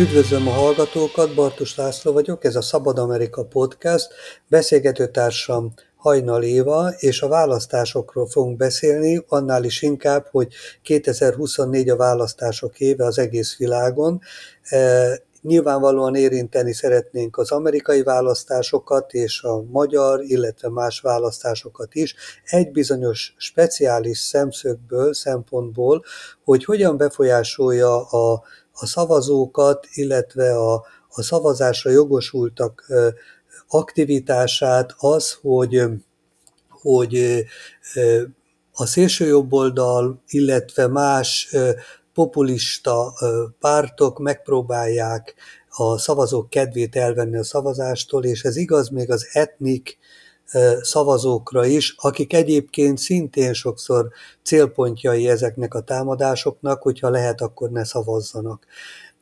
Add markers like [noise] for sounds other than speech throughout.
Üdvözlöm a hallgatókat, Bartus László vagyok, ez a Szabad Amerika Podcast, beszélgetőtársam Hajnal Éva, és a választásokról fogunk beszélni, annál is inkább, hogy 2024 a választások éve az egész világon. E, nyilvánvalóan érinteni szeretnénk az amerikai választásokat és a magyar, illetve más választásokat is, egy bizonyos speciális szemszögből, szempontból, hogy hogyan befolyásolja a a szavazókat, illetve a, a szavazásra jogosultak aktivitását az, hogy, hogy a szélsőjobboldal, illetve más populista pártok megpróbálják a szavazók kedvét elvenni a szavazástól, és ez igaz még az etnik szavazókra is, akik egyébként szintén sokszor célpontjai ezeknek a támadásoknak, hogyha lehet, akkor ne szavazzanak.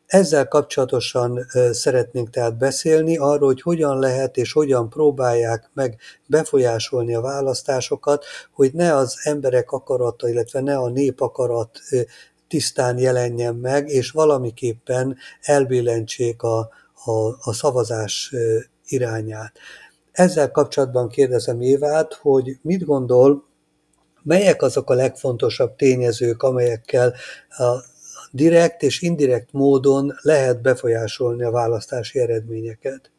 Ezzel kapcsolatosan szeretnénk tehát beszélni arról, hogy hogyan lehet és hogyan próbálják meg befolyásolni a választásokat, hogy ne az emberek akarata, illetve ne a nép akarat tisztán jelenjen meg, és valamiképpen elbillentsék a, a, a szavazás irányát. Ezzel kapcsolatban kérdezem Évát, hogy mit gondol, melyek azok a legfontosabb tényezők, amelyekkel a direkt és indirekt módon lehet befolyásolni a választási eredményeket?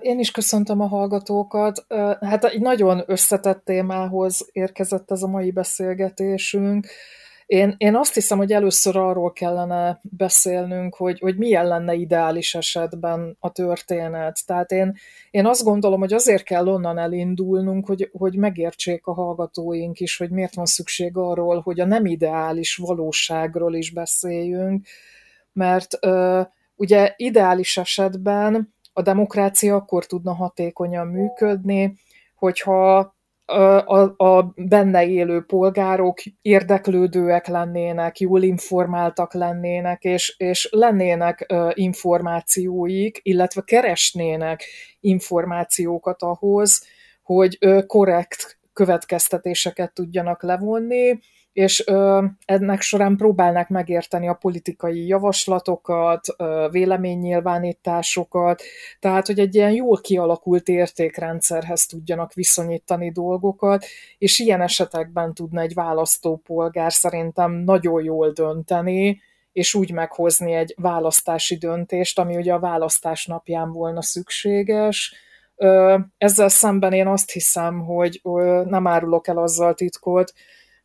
Én is köszöntöm a hallgatókat. Hát egy nagyon összetett témához érkezett ez a mai beszélgetésünk. Én, én azt hiszem, hogy először arról kellene beszélnünk, hogy, hogy milyen lenne ideális esetben a történet. Tehát én, én azt gondolom, hogy azért kell onnan elindulnunk, hogy, hogy megértsék a hallgatóink is, hogy miért van szükség arról, hogy a nem ideális valóságról is beszéljünk, mert ö, ugye ideális esetben a demokrácia akkor tudna hatékonyan működni, hogyha a, a benne élő polgárok érdeklődőek lennének, jól informáltak lennének, és, és lennének információik, illetve keresnének információkat ahhoz, hogy korrekt következtetéseket tudjanak levonni, és ö, ennek során próbálnak megérteni a politikai javaslatokat, ö, véleménynyilvánításokat, tehát hogy egy ilyen jól kialakult értékrendszerhez tudjanak viszonyítani dolgokat, és ilyen esetekben tudna egy választópolgár szerintem nagyon jól dönteni, és úgy meghozni egy választási döntést, ami ugye a választás napján volna szükséges, ezzel szemben én azt hiszem, hogy nem árulok el azzal titkot,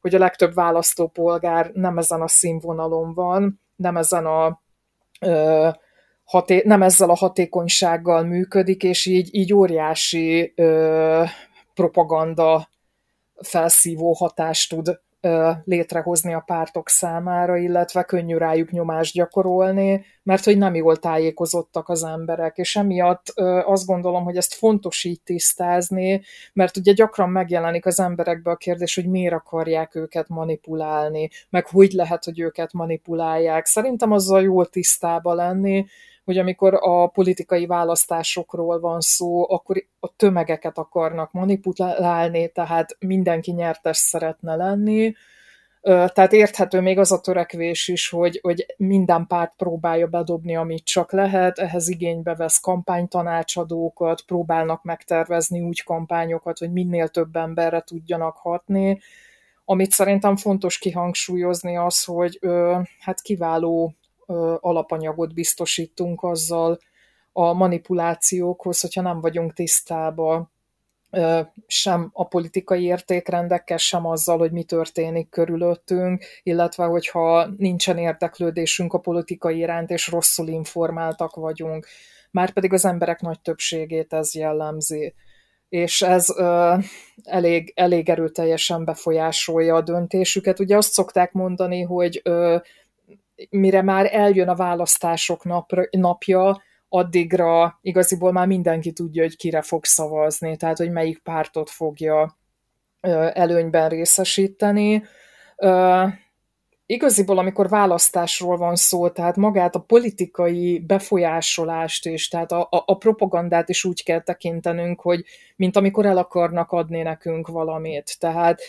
hogy a legtöbb választópolgár nem ezen a színvonalon van, nem ezen a ö, haté- nem ezzel a hatékonysággal működik, és így, így óriási ö, propaganda felszívó hatást tud létrehozni a pártok számára, illetve könnyű rájuk nyomást gyakorolni, mert hogy nem jól tájékozottak az emberek, és emiatt azt gondolom, hogy ezt fontos így tisztázni, mert ugye gyakran megjelenik az emberekbe a kérdés, hogy miért akarják őket manipulálni, meg hogy lehet, hogy őket manipulálják. Szerintem azzal jól tisztába lenni, hogy amikor a politikai választásokról van szó, akkor a tömegeket akarnak manipulálni, tehát mindenki nyertes szeretne lenni, tehát érthető még az a törekvés is, hogy, hogy minden párt próbálja bedobni, amit csak lehet, ehhez igénybe vesz kampánytanácsadókat, próbálnak megtervezni úgy kampányokat, hogy minél több emberre tudjanak hatni. Amit szerintem fontos kihangsúlyozni az, hogy hát kiváló alapanyagot biztosítunk azzal a manipulációkhoz, hogyha nem vagyunk tisztában sem a politikai értékrendekkel, sem azzal, hogy mi történik körülöttünk, illetve hogyha nincsen érdeklődésünk a politikai iránt, és rosszul informáltak vagyunk. Márpedig az emberek nagy többségét ez jellemzi. És ez ö, elég, elég erőteljesen befolyásolja a döntésüket. Ugye azt szokták mondani, hogy ö, mire már eljön a választások napra, napja, addigra igaziból már mindenki tudja, hogy kire fog szavazni, tehát hogy melyik pártot fogja előnyben részesíteni. Igaziból, amikor választásról van szó, tehát magát a politikai befolyásolást és tehát a, a, a propagandát is úgy kell tekintenünk, hogy mint amikor el akarnak adni nekünk valamit. Tehát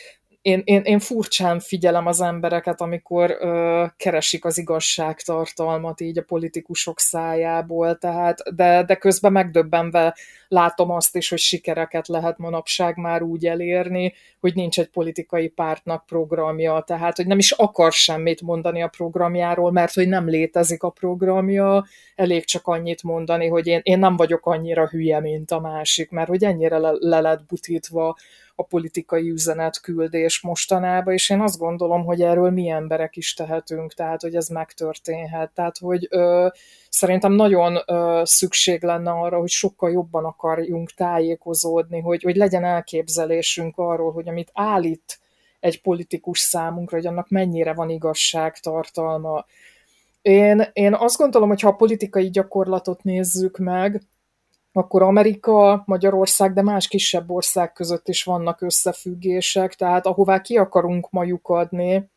én, én, én furcsán figyelem az embereket, amikor ö, keresik az igazságtartalmat így a politikusok szájából, tehát, de, de közben megdöbbenve látom azt is, hogy sikereket lehet manapság már úgy elérni, hogy nincs egy politikai pártnak programja, tehát hogy nem is akar semmit mondani a programjáról, mert hogy nem létezik a programja, elég csak annyit mondani, hogy én, én nem vagyok annyira hülye, mint a másik, mert hogy ennyire le, le lett butítva a politikai üzenetküldés mostanában, és én azt gondolom, hogy erről mi emberek is tehetünk, tehát hogy ez megtörténhet. Tehát, hogy ö, szerintem nagyon ö, szükség lenne arra, hogy sokkal jobban akarjunk tájékozódni, hogy, hogy legyen elképzelésünk arról, hogy amit állít egy politikus számunkra, hogy annak mennyire van igazságtartalma. Én, én azt gondolom, hogy ha a politikai gyakorlatot nézzük meg, akkor Amerika, Magyarország, de más kisebb ország között is vannak összefüggések, tehát ahová ki akarunk ma lyukadni,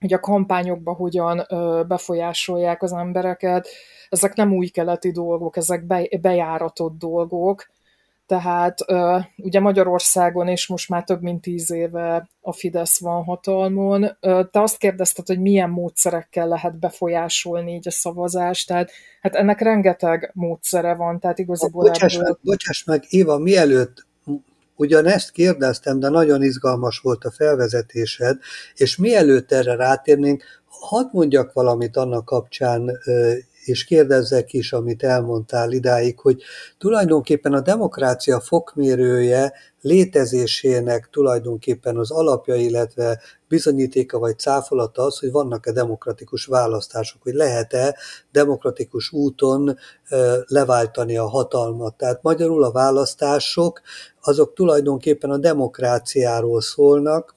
hogy a kampányokba hogyan befolyásolják az embereket, ezek nem új keleti dolgok, ezek bejáratott dolgok, tehát ugye Magyarországon is most már több mint tíz éve a Fidesz van hatalmon. Te azt kérdezted, hogy milyen módszerekkel lehet befolyásolni így a szavazást, tehát hát ennek rengeteg módszere van, tehát igazából... Bocsáss, ebből... meg, bocsáss meg, Éva, mielőtt ugyanezt kérdeztem, de nagyon izgalmas volt a felvezetésed, és mielőtt erre rátérnénk, hadd mondjak valamit annak kapcsán és kérdezzek is, amit elmondtál idáig, hogy tulajdonképpen a demokrácia fokmérője létezésének tulajdonképpen az alapja, illetve bizonyítéka vagy cáfolata az, hogy vannak-e demokratikus választások, hogy lehet-e demokratikus úton leváltani a hatalmat. Tehát magyarul a választások azok tulajdonképpen a demokráciáról szólnak,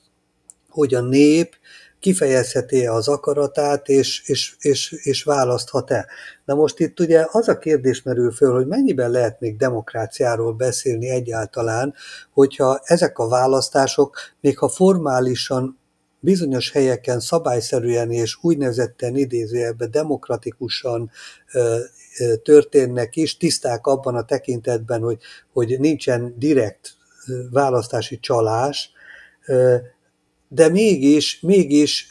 hogy a nép kifejezheti az akaratát, és, és, és, és választhat-e. Na most itt ugye az a kérdés merül föl, hogy mennyiben lehet még demokráciáról beszélni egyáltalán, hogyha ezek a választások, még ha formálisan bizonyos helyeken szabályszerűen és úgynevezetten idézőjelben demokratikusan ö, ö, történnek is, tiszták abban a tekintetben, hogy, hogy nincsen direkt választási csalás, de mégis, mégis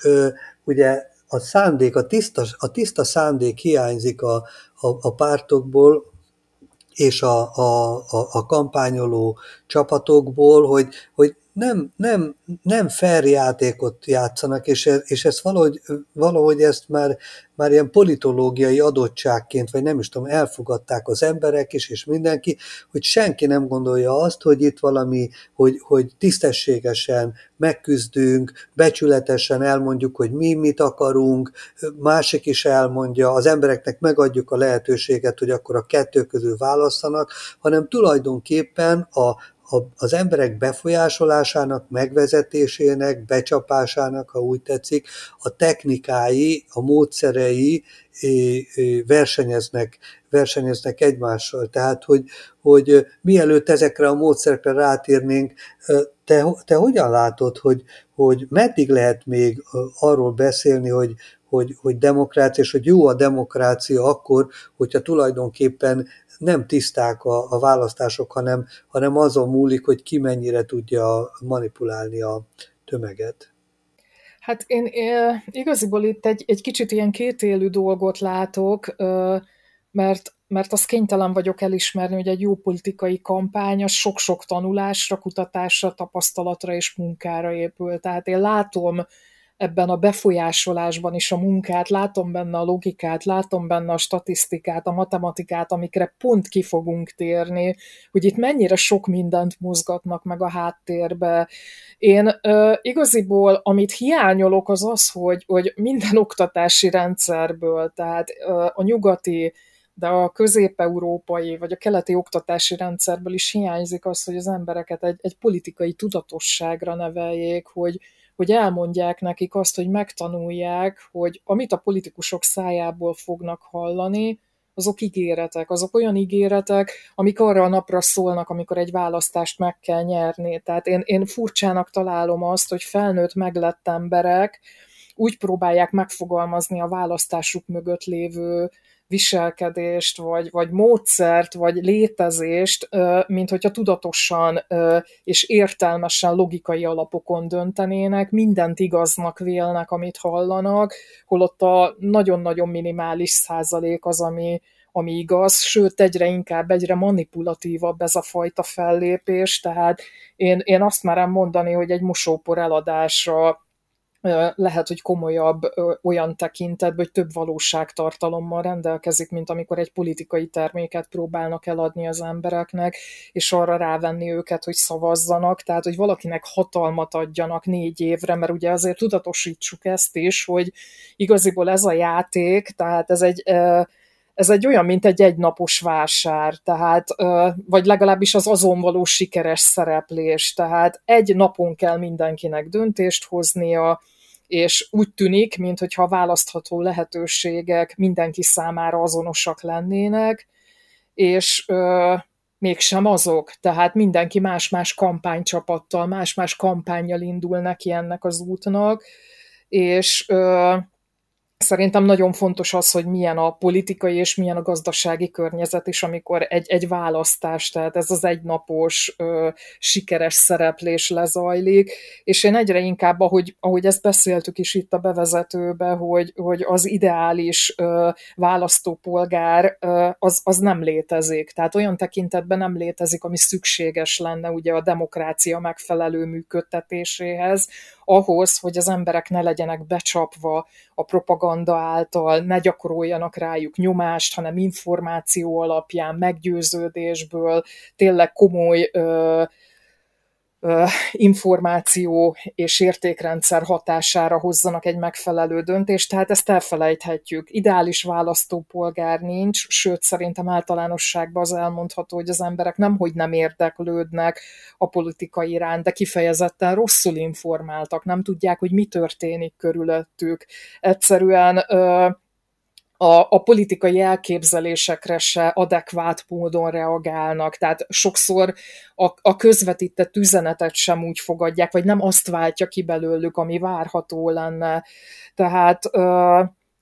ugye a szándék, a tiszta, a tiszta szándék hiányzik a, a, a pártokból, és a, a, a, a kampányoló csapatokból, hogy, hogy nem, nem, nem fair játékot játszanak, és, ez, és ezt valahogy, valahogy ezt már, már ilyen politológiai adottságként, vagy nem is tudom, elfogadták az emberek is, és mindenki, hogy senki nem gondolja azt, hogy itt valami, hogy, hogy tisztességesen megküzdünk, becsületesen elmondjuk, hogy mi mit akarunk, másik is elmondja, az embereknek megadjuk a lehetőséget, hogy akkor a kettő közül választanak, hanem tulajdonképpen a, az emberek befolyásolásának, megvezetésének, becsapásának, ha úgy tetszik, a technikái, a módszerei versenyeznek, versenyeznek egymással. Tehát, hogy, hogy mielőtt ezekre a módszerekre rátérnénk, te, te hogyan látod, hogy, hogy meddig lehet még arról beszélni, hogy, hogy, hogy demokrácia, és hogy jó a demokrácia akkor, hogyha tulajdonképpen nem tiszták a, a választások, hanem, hanem azon múlik, hogy ki mennyire tudja manipulálni a tömeget. Hát én, igaziból itt egy, egy kicsit ilyen kétélű dolgot látok, mert, mert azt kénytelen vagyok elismerni, hogy egy jó politikai kampány az sok-sok tanulásra, kutatásra, tapasztalatra és munkára épül. Tehát én látom ebben a befolyásolásban is a munkát, látom benne a logikát, látom benne a statisztikát, a matematikát, amikre pont ki fogunk térni, hogy itt mennyire sok mindent mozgatnak meg a háttérbe. Én ö, igaziból, amit hiányolok, az az, hogy, hogy minden oktatási rendszerből, tehát ö, a nyugati de a közép-európai vagy a keleti oktatási rendszerből is hiányzik az, hogy az embereket egy, egy politikai tudatosságra neveljék, hogy, hogy elmondják nekik azt, hogy megtanulják, hogy amit a politikusok szájából fognak hallani, azok ígéretek, azok olyan ígéretek, amik arra a napra szólnak, amikor egy választást meg kell nyerni. Tehát én, én furcsának találom azt, hogy felnőtt meglett emberek úgy próbálják megfogalmazni a választásuk mögött lévő viselkedést, vagy, vagy módszert, vagy létezést, mint hogyha tudatosan és értelmesen logikai alapokon döntenének, mindent igaznak vélnek, amit hallanak, holott a nagyon-nagyon minimális százalék az, ami, ami igaz, sőt egyre inkább, egyre manipulatívabb ez a fajta fellépés, tehát én, én azt merem mondani, hogy egy mosópor eladásra lehet, hogy komolyabb olyan tekintetben, hogy több valóságtartalommal rendelkezik, mint amikor egy politikai terméket próbálnak eladni az embereknek, és arra rávenni őket, hogy szavazzanak, tehát hogy valakinek hatalmat adjanak négy évre, mert ugye azért tudatosítsuk ezt is, hogy igaziból ez a játék, tehát ez egy ez egy olyan, mint egy egynapos vásár, tehát, vagy legalábbis az azon való sikeres szereplés, tehát egy napon kell mindenkinek döntést hoznia, és úgy tűnik, mintha a választható lehetőségek mindenki számára azonosak lennének, és ö, mégsem azok. Tehát mindenki más-más kampánycsapattal, más-más kampányjal indul neki ennek az útnak, és ö, Szerintem nagyon fontos az, hogy milyen a politikai és milyen a gazdasági környezet is, amikor egy, egy választás, tehát ez az egynapos ö, sikeres szereplés lezajlik, és én egyre inkább, ahogy, ahogy ezt beszéltük is itt a bevezetőbe, hogy, hogy az ideális ö, választópolgár ö, az, az nem létezik. Tehát olyan tekintetben nem létezik, ami szükséges lenne ugye a demokrácia megfelelő működtetéséhez, ahhoz, hogy az emberek ne legyenek becsapva a propaganda által, ne gyakoroljanak rájuk nyomást, hanem információ alapján, meggyőződésből, tényleg komoly ö, információ és értékrendszer hatására hozzanak egy megfelelő döntést, tehát ezt elfelejthetjük. Ideális választópolgár nincs, sőt szerintem általánosságban az elmondható, hogy az emberek nem hogy nem érdeklődnek a politika iránt, de kifejezetten rosszul informáltak, nem tudják, hogy mi történik körülöttük. Egyszerűen a, a politikai elképzelésekre se adekvát módon reagálnak. Tehát sokszor a, a közvetített üzenetet sem úgy fogadják, vagy nem azt váltja ki belőlük, ami várható lenne. Tehát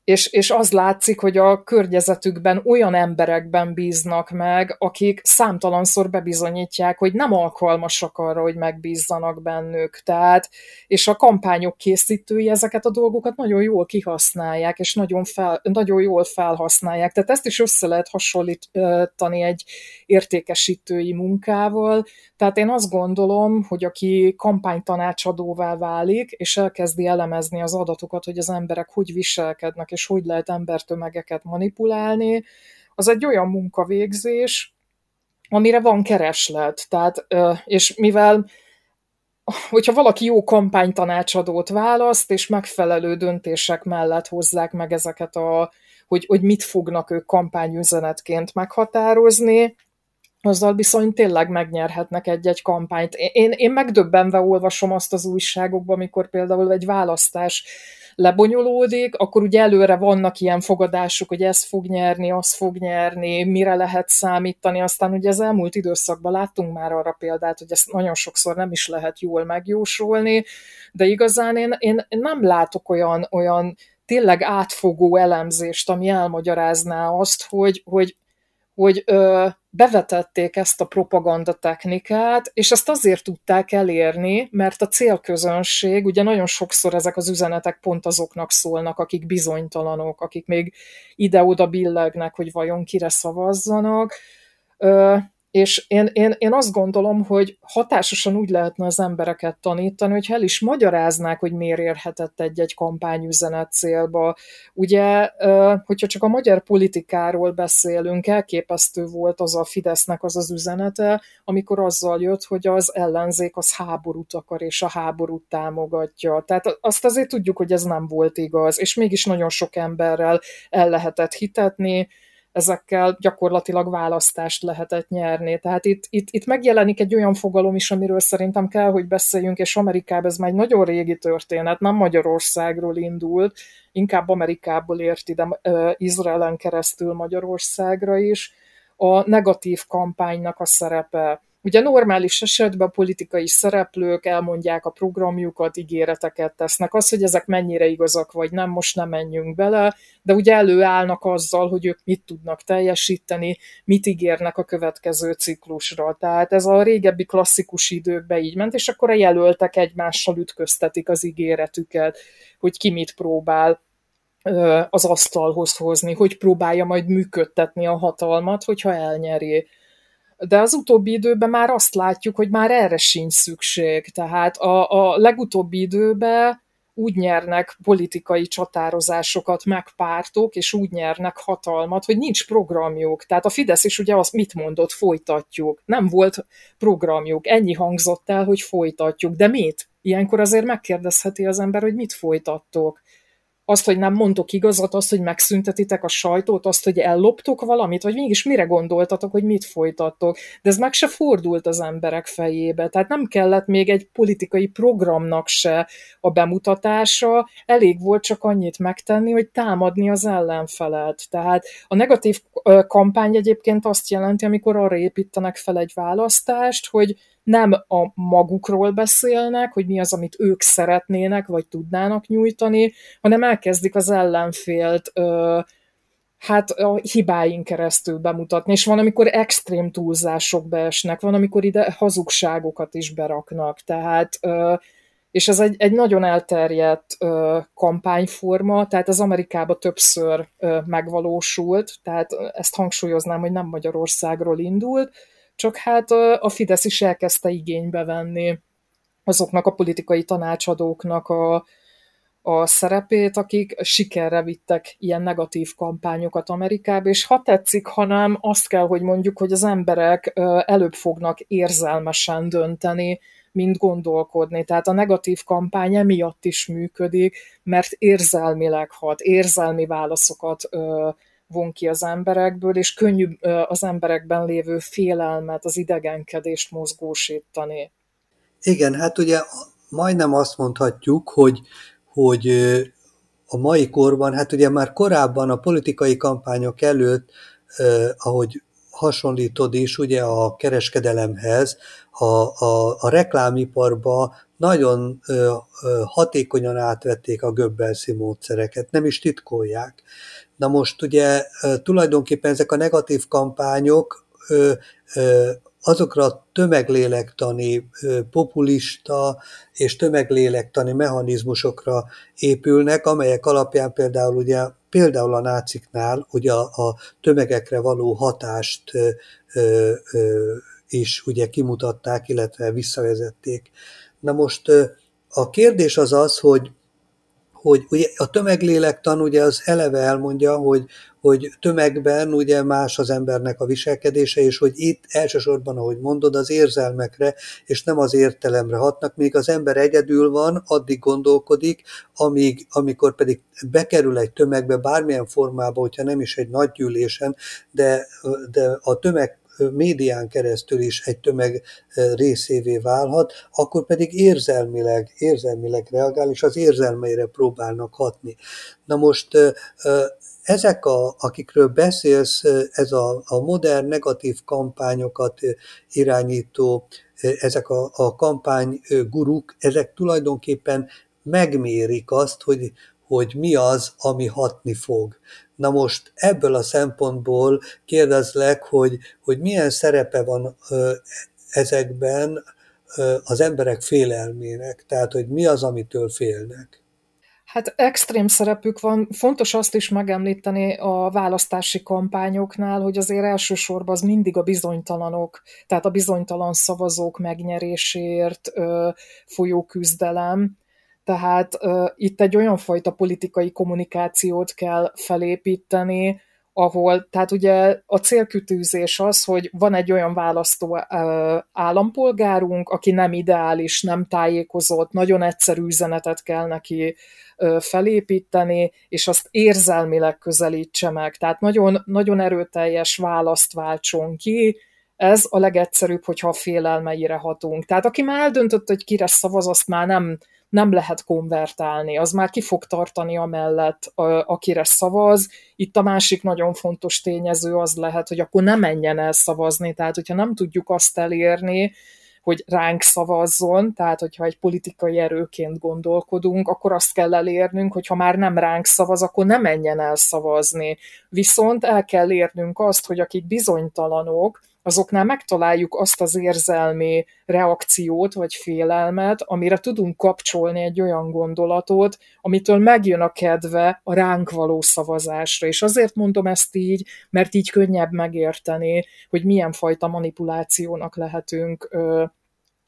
és, és az látszik, hogy a környezetükben olyan emberekben bíznak meg, akik számtalanszor bebizonyítják, hogy nem alkalmasak arra, hogy megbízzanak bennük. Tehát, és a kampányok készítői ezeket a dolgokat nagyon jól kihasználják, és nagyon, fel, nagyon jól felhasználják. Tehát ezt is össze lehet hasonlítani egy értékesítői munkával. Tehát én azt gondolom, hogy aki kampánytanácsadóvá válik, és elkezdi elemezni az adatokat, hogy az emberek hogy viselkednek, és hogy lehet embertömegeket manipulálni, az egy olyan munkavégzés, amire van kereslet. Tehát, és mivel hogyha valaki jó kampánytanácsadót választ, és megfelelő döntések mellett hozzák meg ezeket a, hogy, hogy mit fognak ők kampányüzenetként meghatározni, azzal bizony tényleg megnyerhetnek egy-egy kampányt. Én, én megdöbbenve olvasom azt az újságokban, amikor például egy választás lebonyolódik, akkor ugye előre vannak ilyen fogadások, hogy ez fog nyerni, az fog nyerni, mire lehet számítani, aztán ugye az elmúlt időszakban láttunk már arra példát, hogy ezt nagyon sokszor nem is lehet jól megjósolni, de igazán én, én nem látok olyan, olyan tényleg átfogó elemzést, ami elmagyarázná azt, hogy, hogy hogy ö, bevetették ezt a propaganda technikát, és ezt azért tudták elérni, mert a célközönség, ugye nagyon sokszor ezek az üzenetek pont azoknak szólnak, akik bizonytalanok, akik még ide-oda billegnek, hogy vajon kire szavazzanak, ö, és én, én, én azt gondolom, hogy hatásosan úgy lehetne az embereket tanítani, hogy el is magyaráznák, hogy miért érhetett egy-egy kampányüzenet célba. Ugye, hogyha csak a magyar politikáról beszélünk, elképesztő volt az a Fidesznek az az üzenete, amikor azzal jött, hogy az ellenzék az háborút akar, és a háborút támogatja. Tehát azt azért tudjuk, hogy ez nem volt igaz, és mégis nagyon sok emberrel el lehetett hitetni, ezekkel gyakorlatilag választást lehetett nyerni. Tehát itt, itt, itt megjelenik egy olyan fogalom is, amiről szerintem kell, hogy beszéljünk, és Amerikában ez már egy nagyon régi történet, nem Magyarországról indult, inkább Amerikából ért ide Izraelen keresztül Magyarországra is. A negatív kampánynak a szerepe Ugye normális esetben a politikai szereplők elmondják a programjukat, ígéreteket tesznek. Az, hogy ezek mennyire igazak vagy nem, most nem menjünk bele, de ugye előállnak azzal, hogy ők mit tudnak teljesíteni, mit ígérnek a következő ciklusra. Tehát ez a régebbi klasszikus időkben így ment, és akkor a jelöltek egymással ütköztetik az ígéretüket, hogy ki mit próbál az asztalhoz hozni, hogy próbálja majd működtetni a hatalmat, hogyha elnyeri de az utóbbi időben már azt látjuk, hogy már erre sincs szükség. Tehát a, a legutóbbi időben úgy nyernek politikai csatározásokat meg pártok, és úgy nyernek hatalmat, hogy nincs programjuk. Tehát a Fidesz is ugye azt mit mondott, folytatjuk. Nem volt programjuk. Ennyi hangzott el, hogy folytatjuk. De mit? Ilyenkor azért megkérdezheti az ember, hogy mit folytattok azt, hogy nem mondtok igazat, azt, hogy megszüntetitek a sajtót, azt, hogy elloptok valamit, vagy mégis mire gondoltatok, hogy mit folytattok. De ez meg se fordult az emberek fejébe. Tehát nem kellett még egy politikai programnak se a bemutatása, elég volt csak annyit megtenni, hogy támadni az ellenfelet. Tehát a negatív kampány egyébként azt jelenti, amikor arra építenek fel egy választást, hogy nem a magukról beszélnek, hogy mi az, amit ők szeretnének, vagy tudnának nyújtani, hanem elkezdik az ellenfélt ö, hát a hibáin keresztül bemutatni, és van, amikor extrém túlzások beesnek, van, amikor ide hazugságokat is beraknak, tehát ö, és ez egy, egy nagyon elterjedt ö, kampányforma, tehát az Amerikában többször ö, megvalósult, tehát ezt hangsúlyoznám, hogy nem Magyarországról indult, csak hát a Fidesz is elkezdte igénybe venni azoknak a politikai tanácsadóknak a, a szerepét, akik sikerre vittek ilyen negatív kampányokat Amerikába, és ha tetszik, hanem azt kell, hogy mondjuk, hogy az emberek előbb fognak érzelmesen dönteni, mint gondolkodni. Tehát a negatív kampány emiatt is működik, mert érzelmileg hat, érzelmi válaszokat von ki az emberekből, és könnyű az emberekben lévő félelmet, az idegenkedést mozgósítani. Igen, hát ugye majdnem azt mondhatjuk, hogy, hogy a mai korban, hát ugye már korábban a politikai kampányok előtt, ahogy hasonlítod is ugye a kereskedelemhez, a, a, a reklámiparba nagyon ö, ö, hatékonyan átvették a göbbelszi módszereket, nem is titkolják. Na most ugye tulajdonképpen ezek a negatív kampányok azokra a tömeglélektani, populista és tömeglélektani mechanizmusokra épülnek, amelyek alapján például ugye például a náciknál ugye a, a tömegekre való hatást is ugye kimutatták, illetve visszavezették. Na most a kérdés az az, hogy hogy ugye a tömeglélektan ugye az eleve elmondja, hogy, hogy tömegben ugye más az embernek a viselkedése, és hogy itt elsősorban, ahogy mondod, az érzelmekre, és nem az értelemre hatnak, még az ember egyedül van, addig gondolkodik, amíg, amikor pedig bekerül egy tömegbe bármilyen formában, hogyha nem is egy nagy gyűlésen, de, de a tömeg médián keresztül is egy tömeg részévé válhat, akkor pedig érzelmileg, érzelmileg reagál, és az érzelmeire próbálnak hatni. Na most ezek, a, akikről beszélsz, ez a, a modern negatív kampányokat irányító, ezek a, a kampányguruk, ezek tulajdonképpen megmérik azt, hogy, hogy mi az, ami hatni fog. Na most ebből a szempontból kérdezlek, hogy, hogy milyen szerepe van ezekben az emberek félelmének, tehát hogy mi az, amitől félnek. Hát extrém szerepük van. Fontos azt is megemlíteni a választási kampányoknál, hogy azért elsősorban az mindig a bizonytalanok, tehát a bizonytalan szavazók megnyeréséért ö, folyó küzdelem, tehát uh, itt egy olyan fajta politikai kommunikációt kell felépíteni, ahol, tehát ugye a célkütőzés az, hogy van egy olyan választó állampolgárunk, aki nem ideális, nem tájékozott, nagyon egyszerű üzenetet kell neki felépíteni, és azt érzelmileg közelítse meg. Tehát nagyon, nagyon erőteljes választ váltson ki, ez a legegyszerűbb, hogyha a félelmeire hatunk. Tehát aki már eldöntött, hogy kire szavaz, azt már nem, nem lehet konvertálni, az már ki fog tartani amellett, akire szavaz. Itt a másik nagyon fontos tényező az lehet, hogy akkor ne menjen el szavazni, tehát hogyha nem tudjuk azt elérni, hogy ránk szavazzon, tehát hogyha egy politikai erőként gondolkodunk, akkor azt kell elérnünk, hogy ha már nem ránk szavaz, akkor ne menjen el szavazni. Viszont el kell érnünk azt, hogy akik bizonytalanok, azoknál megtaláljuk azt az érzelmi reakciót vagy félelmet, amire tudunk kapcsolni egy olyan gondolatot, amitől megjön a kedve a ránk való szavazásra. És azért mondom ezt így, mert így könnyebb megérteni, hogy milyen fajta manipulációnak lehetünk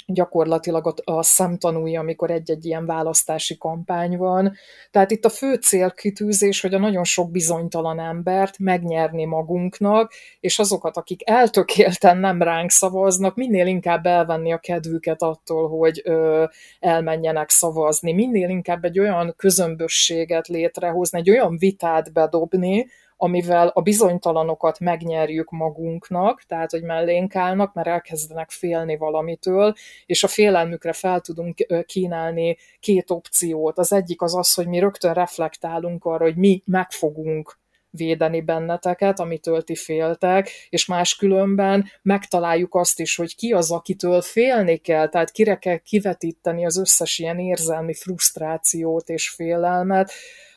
gyakorlatilag a, a szemtanúja, amikor egy-egy ilyen választási kampány van. Tehát itt a fő célkitűzés, hogy a nagyon sok bizonytalan embert megnyerni magunknak, és azokat, akik eltökélten nem ránk szavaznak, minél inkább elvenni a kedvüket attól, hogy ö, elmenjenek szavazni, minél inkább egy olyan közömbösséget létrehozni, egy olyan vitát bedobni, amivel a bizonytalanokat megnyerjük magunknak, tehát hogy mellénk állnak, mert elkezdenek félni valamitől, és a félelmükre fel tudunk kínálni két opciót. Az egyik az az, hogy mi rögtön reflektálunk arra, hogy mi megfogunk védeni benneteket, amitől ti féltek, és máskülönben megtaláljuk azt is, hogy ki az, akitől félni kell, tehát kire kell kivetíteni az összes ilyen érzelmi frusztrációt és félelmet,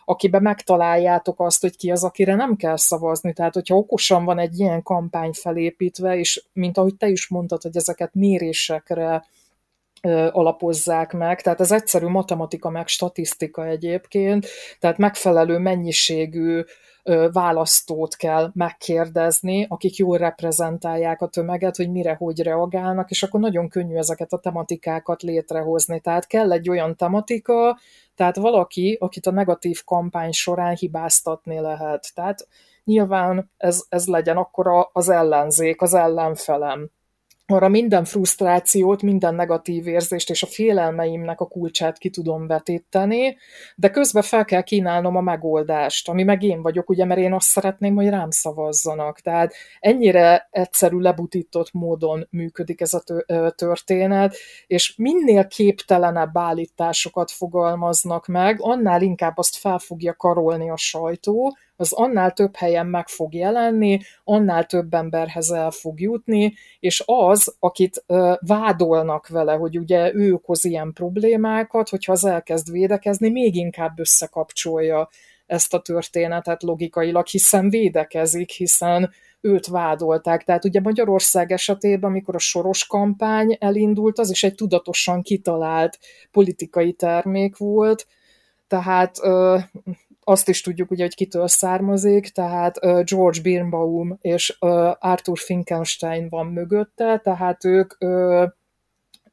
akiben megtaláljátok azt, hogy ki az, akire nem kell szavazni. Tehát, hogyha okosan van egy ilyen kampány felépítve, és mint ahogy te is mondtad, hogy ezeket mérésekre alapozzák meg, tehát ez egyszerű matematika meg statisztika egyébként, tehát megfelelő mennyiségű választót kell megkérdezni, akik jól reprezentálják a tömeget, hogy mire, hogy reagálnak, és akkor nagyon könnyű ezeket a tematikákat létrehozni. Tehát kell egy olyan tematika, tehát valaki, akit a negatív kampány során hibáztatni lehet. Tehát nyilván ez, ez legyen akkor az ellenzék, az ellenfelem arra minden frusztrációt, minden negatív érzést és a félelmeimnek a kulcsát ki tudom vetíteni, de közben fel kell kínálnom a megoldást, ami meg én vagyok, ugye, mert én azt szeretném, hogy rám szavazzanak. Tehát ennyire egyszerű, lebutított módon működik ez a történet, és minél képtelenebb állításokat fogalmaznak meg, annál inkább azt fel fogja karolni a sajtó, az annál több helyen meg fog jelenni, annál több emberhez el fog jutni, és az, akit vádolnak vele, hogy ugye ő okoz ilyen problémákat, hogyha az elkezd védekezni, még inkább összekapcsolja ezt a történetet logikailag, hiszen védekezik, hiszen őt vádolták. Tehát ugye Magyarország esetében, amikor a soros kampány elindult, az is egy tudatosan kitalált politikai termék volt, tehát azt is tudjuk ugye, hogy kitől származik, tehát George Birnbaum és Arthur Finkenstein van mögötte, tehát ők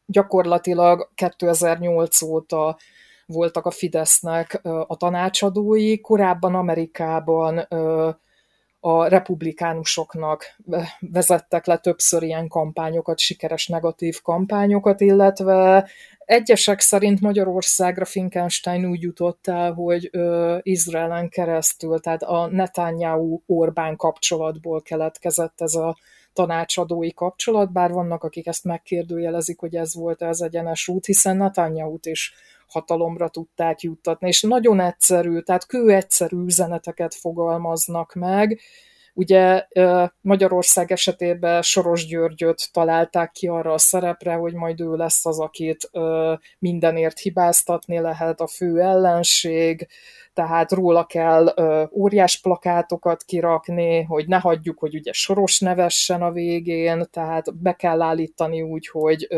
gyakorlatilag 2008 óta voltak a Fidesznek a tanácsadói, korábban Amerikában a republikánusoknak vezettek le többször ilyen kampányokat, sikeres negatív kampányokat, illetve Egyesek szerint Magyarországra Finkenstein úgy jutott el, hogy ö, Izraelen keresztül, tehát a Netanyahu-Orbán kapcsolatból keletkezett ez a tanácsadói kapcsolat, bár vannak, akik ezt megkérdőjelezik, hogy ez volt az egyenes út, hiszen Netanyahu-t is hatalomra tudták juttatni, és nagyon egyszerű, tehát kő egyszerű üzeneteket fogalmaznak meg, Ugye Magyarország esetében Soros Györgyöt találták ki arra a szerepre, hogy majd ő lesz az, akit mindenért hibáztatni lehet, a fő ellenség, tehát róla kell óriás plakátokat kirakni, hogy ne hagyjuk, hogy ugye Soros nevessen a végén, tehát be kell állítani úgy, hogy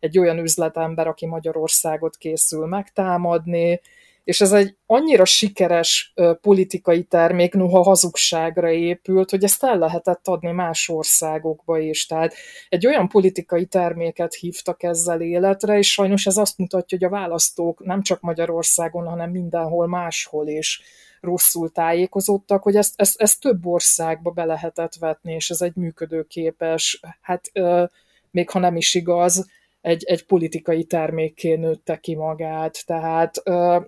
egy olyan üzletember, aki Magyarországot készül megtámadni, és ez egy annyira sikeres politikai termék, noha hazugságra épült, hogy ezt el lehetett adni más országokba is. Tehát egy olyan politikai terméket hívtak ezzel életre, és sajnos ez azt mutatja, hogy a választók nem csak Magyarországon, hanem mindenhol máshol is rosszul tájékozódtak, hogy ezt, ezt, ezt több országba be lehetett vetni, és ez egy működőképes, hát még ha nem is igaz, egy, egy politikai termékké nőtte ki magát. Tehát,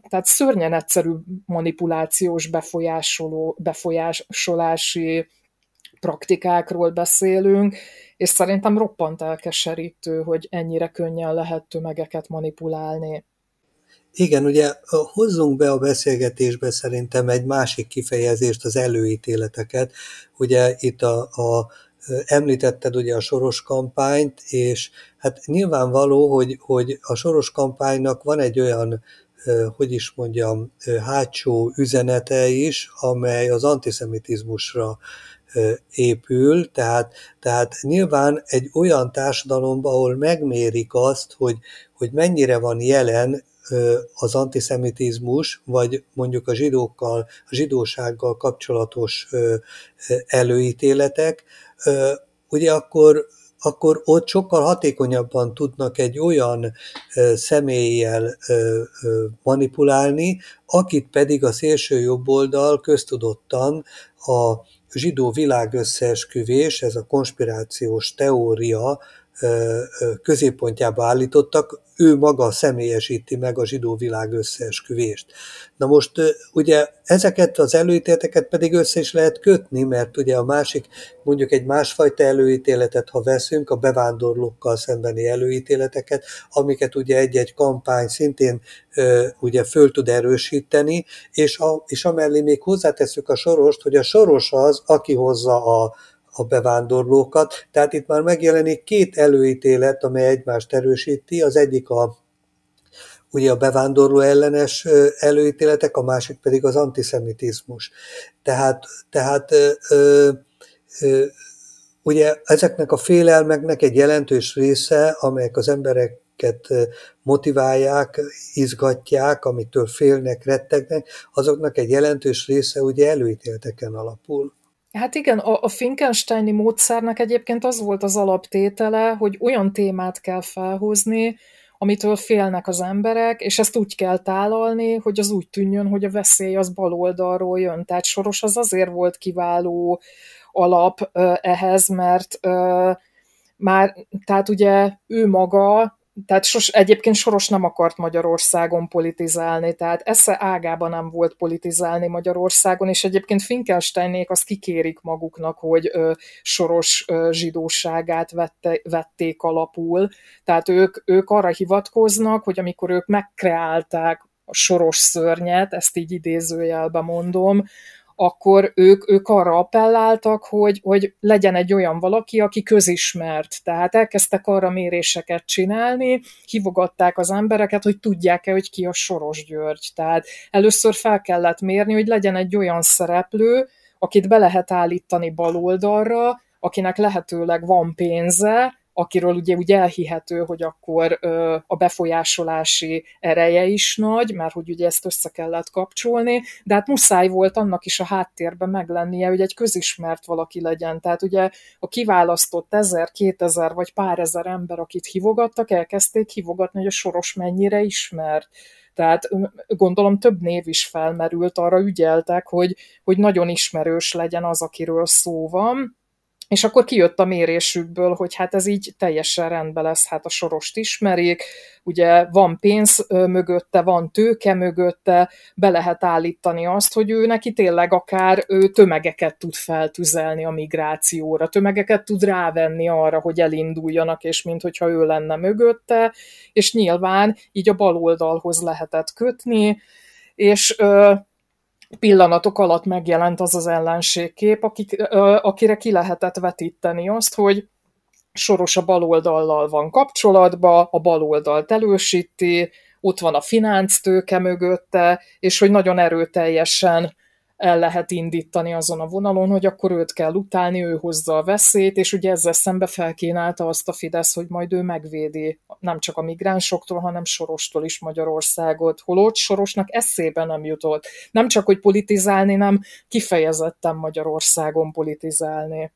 tehát szörnyen egyszerű manipulációs befolyásoló, befolyásolási praktikákról beszélünk, és szerintem roppant elkeserítő, hogy ennyire könnyen lehet tömegeket manipulálni. Igen, ugye hozzunk be a beszélgetésbe szerintem egy másik kifejezést, az előítéleteket. Ugye itt a, a említetted ugye a soros kampányt, és hát nyilvánvaló, hogy, hogy a soros kampánynak van egy olyan hogy is mondjam, hátsó üzenete is, amely az antiszemitizmusra épül, tehát, tehát nyilván egy olyan társadalomban, ahol megmérik azt, hogy, hogy mennyire van jelen az antiszemitizmus, vagy mondjuk a zsidókkal, a zsidósággal kapcsolatos előítéletek, ugye akkor akkor ott sokkal hatékonyabban tudnak egy olyan személlyel manipulálni, akit pedig a szélső jobboldal köztudottan a zsidó világösszeesküvés, ez a konspirációs teória középpontjába állítottak, ő maga személyesíti meg a zsidó világ összeesküvést. Na most ugye ezeket az előítéleteket pedig össze is lehet kötni, mert ugye a másik, mondjuk egy másfajta előítéletet, ha veszünk, a bevándorlókkal szembeni előítéleteket, amiket ugye egy-egy kampány szintén ugye föl tud erősíteni, és, a, és amellé még hozzáteszük a sorost, hogy a soros az, aki hozza a, a bevándorlókat. Tehát itt már megjelenik két előítélet, amely egymást erősíti. Az egyik a ugye a bevándorló ellenes előítéletek, a másik pedig az antiszemitizmus. Tehát, tehát ö, ö, ugye ezeknek a félelmeknek egy jelentős része, amelyek az embereket motiválják, izgatják, amitől félnek, rettegnek, azoknak egy jelentős része ugye előítéleteken alapul. Hát igen, a, a Finkensteini módszernek egyébként az volt az alaptétele, hogy olyan témát kell felhozni, amitől félnek az emberek, és ezt úgy kell tálalni, hogy az úgy tűnjön, hogy a veszély az bal oldalról jön. Tehát Soros az azért volt kiváló alap ehhez, mert már, tehát ugye ő maga tehát sos, egyébként Soros nem akart Magyarországon politizálni, tehát esze ágában nem volt politizálni Magyarországon, és egyébként Finkelsteinék azt kikérik maguknak, hogy ö, Soros ö, zsidóságát vette, vették alapul, tehát ők, ők arra hivatkoznak, hogy amikor ők megkreálták a soros szörnyet, ezt így idézőjelbe mondom, akkor ők, ők arra appelláltak, hogy, hogy legyen egy olyan valaki, aki közismert. Tehát elkezdtek arra méréseket csinálni, hívogatták az embereket, hogy tudják-e, hogy ki a Soros György. Tehát először fel kellett mérni, hogy legyen egy olyan szereplő, akit be lehet állítani baloldalra, akinek lehetőleg van pénze, akiről ugye úgy elhihető, hogy akkor ö, a befolyásolási ereje is nagy, mert hogy ugye ezt össze kellett kapcsolni, de hát muszáj volt annak is a háttérben meglennie, hogy egy közismert valaki legyen. Tehát ugye a kiválasztott ezer, kétezer vagy pár ezer ember, akit hívogattak, elkezdték hívogatni, hogy a soros mennyire ismert. Tehát gondolom több név is felmerült, arra ügyeltek, hogy, hogy nagyon ismerős legyen az, akiről szó van, és akkor kijött a mérésükből, hogy hát ez így teljesen rendben lesz, hát a sorost ismerik, ugye van pénz mögötte, van tőke mögötte, be lehet állítani azt, hogy ő neki tényleg akár ő tömegeket tud feltüzelni a migrációra, tömegeket tud rávenni arra, hogy elinduljanak, és minthogyha ő lenne mögötte, és nyilván így a baloldalhoz lehetett kötni, és pillanatok alatt megjelent az az ellenségkép, akik, akire ki lehetett vetíteni azt, hogy Soros a baloldallal van kapcsolatba, a baloldalt elősíti, ott van a finánctőke mögötte, és hogy nagyon erőteljesen el lehet indítani azon a vonalon, hogy akkor őt kell utálni, ő hozza a veszélyt, és ugye ezzel szembe felkínálta azt a Fidesz, hogy majd ő megvédi nem csak a migránsoktól, hanem Sorostól is Magyarországot. Holott Sorosnak eszébe nem jutott. Nem csak, hogy politizálni, nem kifejezetten Magyarországon politizálni.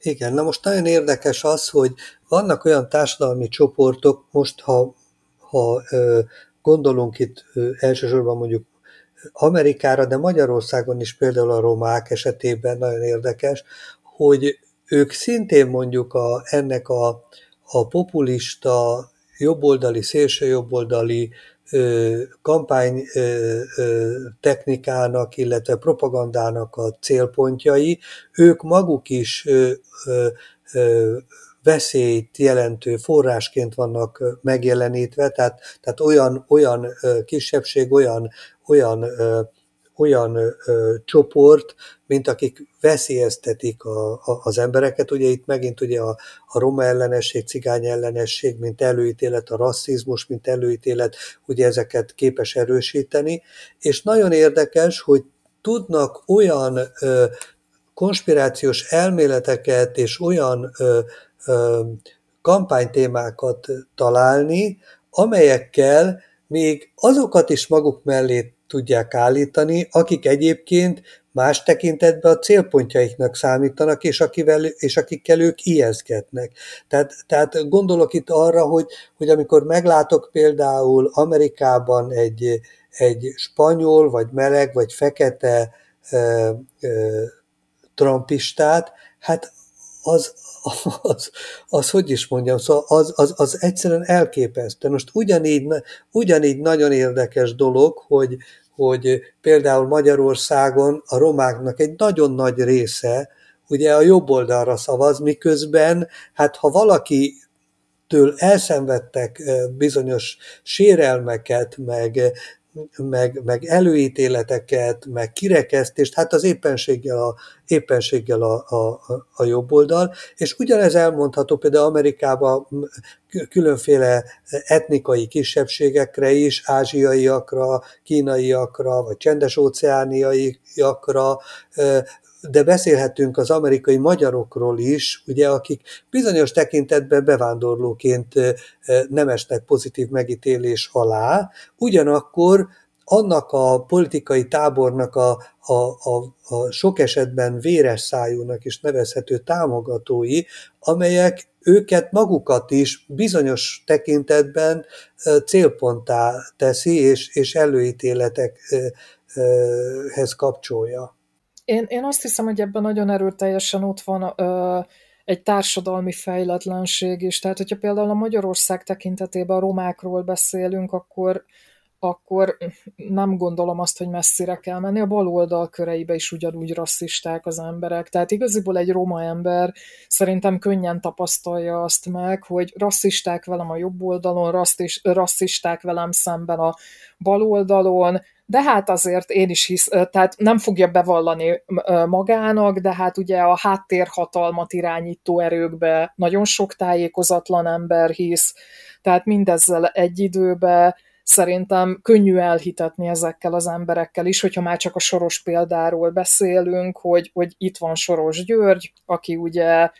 Igen, na most nagyon érdekes az, hogy vannak olyan társadalmi csoportok, most ha, ha gondolunk itt elsősorban mondjuk Amerikára, de Magyarországon is például a romák esetében nagyon érdekes, hogy ők szintén mondjuk a, ennek a, a populista, jobboldali, szélső jobboldali kampány technikának, illetve propagandának a célpontjai, ők maguk is veszélyt jelentő forrásként vannak megjelenítve, tehát, tehát olyan, olyan kisebbség, olyan, olyan olyan ö, csoport, mint akik veszélyeztetik a, a, az embereket. Ugye itt megint ugye a, a roma ellenesség, cigány ellenesség, mint előítélet, a rasszizmus, mint előítélet, ugye ezeket képes erősíteni. És nagyon érdekes, hogy tudnak olyan ö, konspirációs elméleteket és olyan ö, ö, kampánytémákat találni, amelyekkel még azokat is maguk mellé tudják állítani, akik egyébként más tekintetben a célpontjaiknak számítanak, és, akivel, és akikkel ők ijeszgetnek. Tehát, tehát gondolok itt arra, hogy, hogy amikor meglátok például Amerikában egy, egy spanyol, vagy meleg, vagy fekete ö, ö, trumpistát, hát az, [laughs] az, az, hogy is mondjam, szóval az, az, az egyszerűen elképesztő. Most ugyanígy, ugyanígy nagyon érdekes dolog, hogy, hogy például Magyarországon a romáknak egy nagyon nagy része ugye a jobb oldalra szavaz, miközben hát ha valaki től elszenvedtek bizonyos sérelmeket, meg, meg, meg előítéleteket, meg kirekesztést, hát az éppenséggel a, éppenséggel a, a, a jobb oldal, és ugyanez elmondható például Amerikában különféle etnikai kisebbségekre is, ázsiaiakra, kínaiakra, vagy csendes óceániaiakra, de beszélhetünk az amerikai magyarokról is, ugye, akik bizonyos tekintetben bevándorlóként nem esnek pozitív megítélés alá, ugyanakkor annak a politikai tábornak a, a, a, a sok esetben véres szájúnak is nevezhető támogatói, amelyek őket magukat is bizonyos tekintetben célponttá teszi, és, és előítéletekhez kapcsolja. Én, én azt hiszem, hogy ebben nagyon erőteljesen ott van ö, egy társadalmi fejletlenség is. Tehát, hogyha például a Magyarország tekintetében a romákról beszélünk, akkor, akkor nem gondolom azt, hogy messzire kell menni. A baloldal köreibe is ugyanúgy rasszisták az emberek. Tehát igaziból egy roma ember szerintem könnyen tapasztalja azt meg, hogy rasszisták velem a jobb oldalon, rasszisták velem szemben a bal oldalon, de hát azért én is hisz, tehát nem fogja bevallani magának, de hát ugye a háttérhatalmat irányító erőkbe nagyon sok tájékozatlan ember hisz, tehát mindezzel egy időben szerintem könnyű elhitetni ezekkel az emberekkel is, hogyha már csak a Soros példáról beszélünk, hogy, hogy itt van Soros György, aki ugye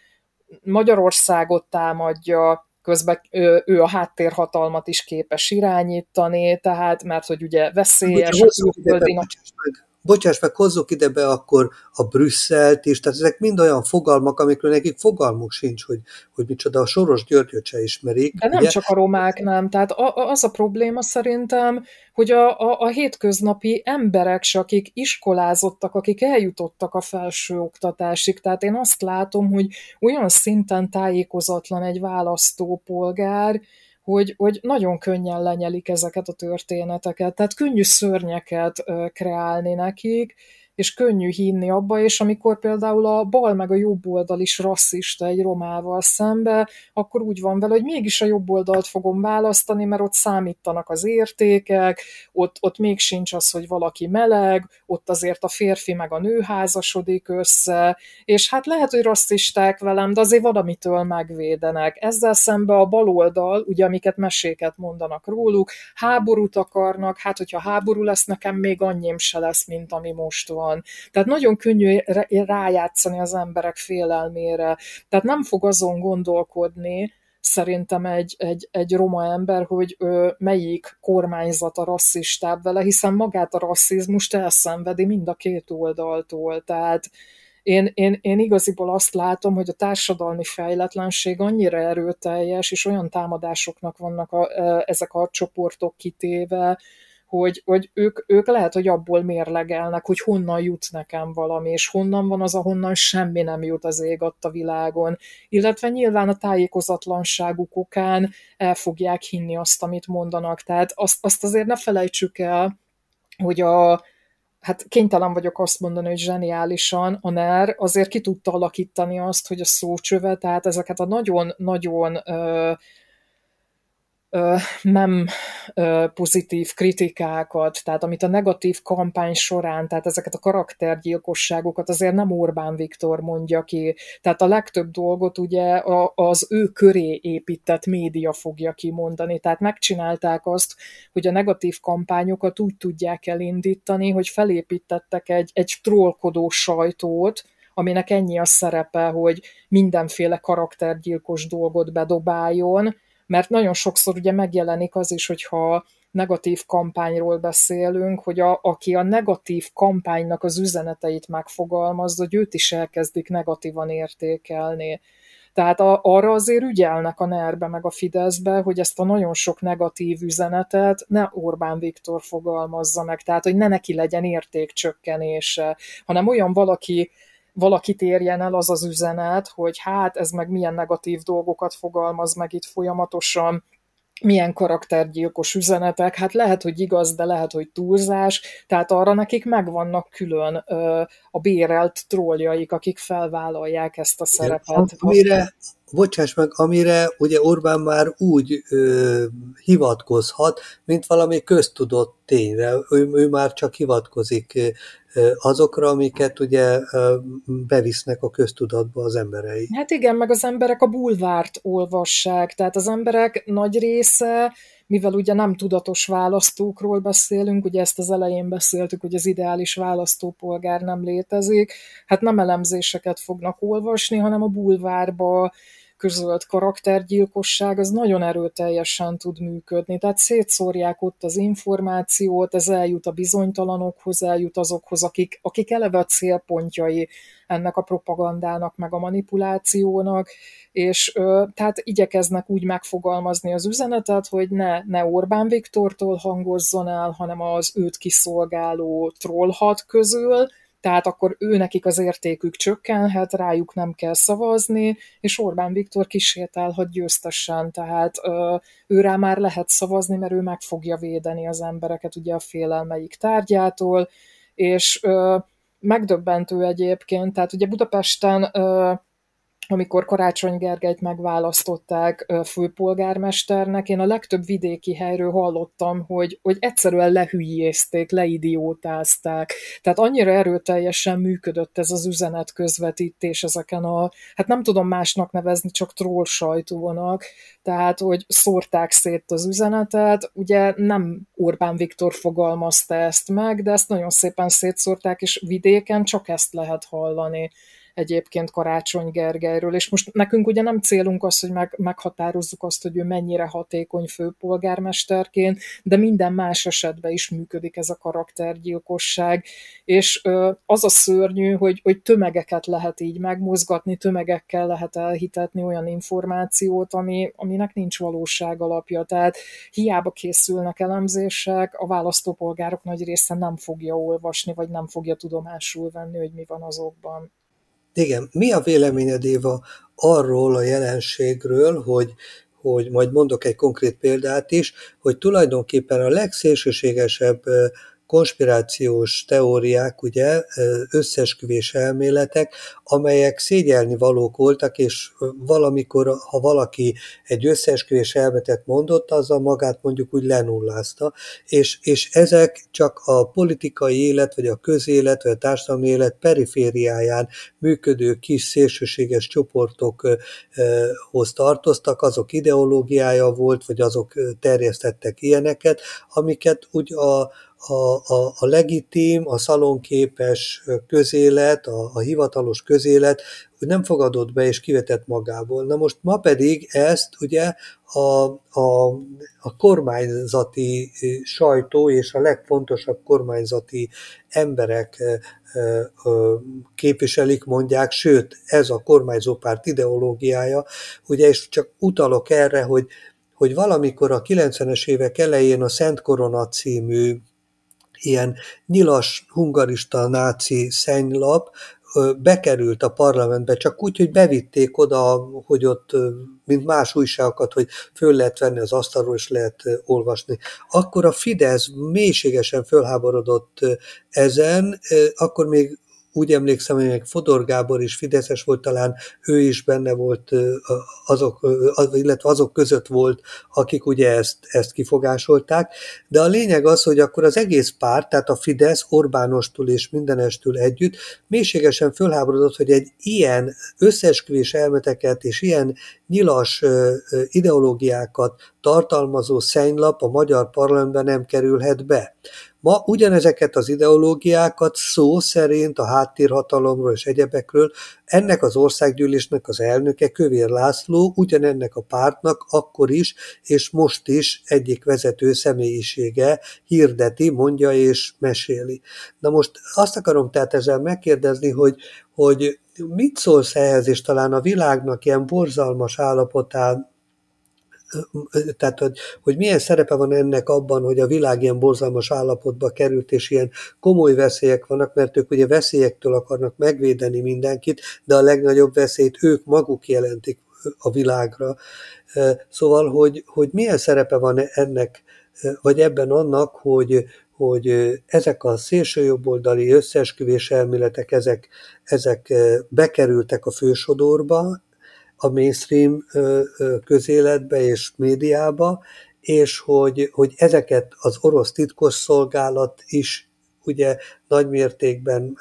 Magyarországot támadja, közben ő, ő a háttérhatalmat is képes irányítani, tehát mert hogy ugye veszélyes. Bocsánat, bocsáss meg, hozzuk ide be akkor a Brüsszelt is, tehát ezek mind olyan fogalmak, amikről nekik fogalmuk sincs, hogy, hogy micsoda a Soros Györgyöt se ismerik. De nem ugye? csak a romák nem, tehát a, a, az a probléma szerintem, hogy a, a, a hétköznapi emberek se, akik iskolázottak, akik eljutottak a felső oktatásig, tehát én azt látom, hogy olyan szinten tájékozatlan egy választópolgár, hogy, hogy nagyon könnyen lenyelik ezeket a történeteket, tehát könnyű szörnyeket kreálni nekik, és könnyű hinni abba, és amikor például a bal meg a jobb oldal is rasszista egy romával szembe, akkor úgy van vele, hogy mégis a jobb oldalt fogom választani, mert ott számítanak az értékek, ott, ott még sincs az, hogy valaki meleg, ott azért a férfi meg a nő házasodik össze, és hát lehet, hogy rasszisták velem, de azért valamitől megvédenek. Ezzel szembe a bal oldal, ugye amiket meséket mondanak róluk, háborút akarnak, hát hogyha háború lesz, nekem még annyim se lesz, mint ami most van van. Tehát nagyon könnyű rájátszani az emberek félelmére. Tehát nem fog azon gondolkodni, szerintem egy, egy, egy roma ember, hogy ő, melyik kormányzat a rasszistább vele, hiszen magát a rasszizmust elszenvedi mind a két oldaltól. Tehát én, én, én igaziból azt látom, hogy a társadalmi fejletlenség annyira erőteljes, és olyan támadásoknak vannak a, ezek a csoportok kitéve, hogy, hogy ők, ők lehet, hogy abból mérlegelnek, hogy honnan jut nekem valami, és honnan van az, ahonnan semmi nem jut az ég a világon. Illetve nyilván a tájékozatlanságuk okán el fogják hinni azt, amit mondanak. Tehát azt, azt azért ne felejtsük el, hogy a, hát kénytelen vagyok azt mondani, hogy zseniálisan a NER azért ki tudta alakítani azt, hogy a szócsöve, tehát ezeket a nagyon-nagyon nem pozitív kritikákat, tehát amit a negatív kampány során, tehát ezeket a karaktergyilkosságokat azért nem Orbán Viktor mondja ki, tehát a legtöbb dolgot ugye az ő köré épített média fogja kimondani, tehát megcsinálták azt, hogy a negatív kampányokat úgy tudják elindítani, hogy felépítettek egy, egy trollkodó sajtót, aminek ennyi a szerepe, hogy mindenféle karaktergyilkos dolgot bedobáljon, mert nagyon sokszor ugye megjelenik az is, hogyha negatív kampányról beszélünk, hogy a, aki a negatív kampánynak az üzeneteit megfogalmazza, hogy őt is elkezdik negatívan értékelni. Tehát a, arra azért ügyelnek a ner meg a Fideszbe, hogy ezt a nagyon sok negatív üzenetet ne Orbán Viktor fogalmazza meg, tehát hogy ne neki legyen értékcsökkenése, hanem olyan valaki valakit érjen el az az üzenet, hogy hát ez meg milyen negatív dolgokat fogalmaz meg itt folyamatosan, milyen karaktergyilkos üzenetek, hát lehet, hogy igaz, de lehet, hogy túlzás, tehát arra nekik megvannak külön ö, a bérelt trolljaik, akik felvállalják ezt a szerepet. Amire, bocsáss meg, amire ugye Orbán már úgy ö, hivatkozhat, mint valami köztudott tényre. Ő, ő már csak hivatkozik azokra, amiket ugye bevisznek a köztudatba az emberei. Hát igen, meg az emberek a bulvárt olvassák, tehát az emberek nagy része, mivel ugye nem tudatos választókról beszélünk, ugye ezt az elején beszéltük, hogy az ideális választópolgár nem létezik, hát nem elemzéseket fognak olvasni, hanem a bulvárba közölt karaktergyilkosság az nagyon erőteljesen tud működni. Tehát szétszórják ott az információt, ez eljut a bizonytalanokhoz, eljut azokhoz, akik, akik eleve a célpontjai ennek a propagandának, meg a manipulációnak, és ö, tehát igyekeznek úgy megfogalmazni az üzenetet, hogy ne, ne Orbán Viktortól hangozzon el, hanem az őt kiszolgáló trollhat közül, tehát akkor ő nekik az értékük csökkenhet, rájuk nem kell szavazni, és Orbán Viktor kisétálhat győztesen, tehát ő rá már lehet szavazni, mert ő meg fogja védeni az embereket ugye a félelmeik tárgyától, és megdöbbentő egyébként, tehát ugye Budapesten amikor Karácsony Gergelyt megválasztották főpolgármesternek, én a legtöbb vidéki helyről hallottam, hogy, hogy egyszerűen lehülyézték, leidiótázták. Tehát annyira erőteljesen működött ez az üzenet közvetítés ezeken a, hát nem tudom másnak nevezni, csak troll sajtónak, tehát hogy szórták szét az üzenetet, ugye nem Orbán Viktor fogalmazta ezt meg, de ezt nagyon szépen szétszórták, és vidéken csak ezt lehet hallani. Egyébként Karácsony Gergelyről, és most nekünk ugye nem célunk az, hogy meg, meghatározzuk azt, hogy ő mennyire hatékony főpolgármesterként, de minden más esetben is működik ez a karaktergyilkosság, és az a szörnyű, hogy, hogy tömegeket lehet így megmozgatni, tömegekkel lehet elhitetni olyan információt, ami, aminek nincs valóság alapja, tehát hiába készülnek elemzések, a választópolgárok nagy része nem fogja olvasni, vagy nem fogja tudomásul venni, hogy mi van azokban. Igen, mi a véleményed Éva arról a jelenségről, hogy, hogy majd mondok egy konkrét példát is, hogy tulajdonképpen a legszélsőségesebb konspirációs teóriák, ugye, összesküvés elméletek, amelyek szégyelni valók voltak, és valamikor, ha valaki egy összeesküvés elméletet mondott, azzal magát mondjuk úgy lenullázta, és, és ezek csak a politikai élet, vagy a közélet, vagy a társadalmi élet perifériáján működő kis szélsőséges csoportokhoz tartoztak, azok ideológiája volt, vagy azok terjesztettek ilyeneket, amiket úgy a, a, a, a legitim, a szalonképes közélet, a, a hivatalos közélet hogy nem fogadott be és kivetett magából. Na most ma pedig ezt ugye a, a, a kormányzati sajtó és a legfontosabb kormányzati emberek képviselik, mondják, sőt, ez a kormányzó párt ideológiája, ugye, és csak utalok erre, hogy hogy valamikor a 90-es évek elején a Szent Korona című ilyen nyilas hungarista náci szennylap bekerült a parlamentbe, csak úgy, hogy bevitték oda, hogy ott, mint más újságokat, hogy föl lehet venni az asztalról, és lehet olvasni. Akkor a Fidesz mélységesen fölháborodott ezen, akkor még úgy emlékszem, hogy meg Fodor Gábor is Fideszes volt, talán ő is benne volt, azok, illetve azok között volt, akik ugye ezt, ezt kifogásolták, de a lényeg az, hogy akkor az egész párt, tehát a Fidesz Orbánostól és mindenestől együtt mélységesen fölháborodott, hogy egy ilyen összesküvés elmeteket és ilyen nyilas ideológiákat tartalmazó szennylap a magyar parlamentben nem kerülhet be. Ma ugyanezeket az ideológiákat szó szerint a háttérhatalomról és egyebekről ennek az országgyűlésnek az elnöke Kövér László ugyanennek a pártnak akkor is és most is egyik vezető személyisége hirdeti, mondja és meséli. Na most azt akarom tehát ezzel megkérdezni, hogy, hogy mit szólsz ehhez, és talán a világnak ilyen borzalmas állapotán tehát hogy, hogy milyen szerepe van ennek abban, hogy a világ ilyen borzalmas állapotba került, és ilyen komoly veszélyek vannak, mert ők ugye veszélyektől akarnak megvédeni mindenkit, de a legnagyobb veszélyt ők maguk jelentik a világra. Szóval, hogy, hogy milyen szerepe van ennek, vagy ebben annak, hogy, hogy ezek a szélsőjobboldali összeesküvés elméletek, ezek, ezek bekerültek a fősodorba, a mainstream közéletbe és médiába, és hogy, hogy ezeket az orosz titkosszolgálat is ugye nagymértékben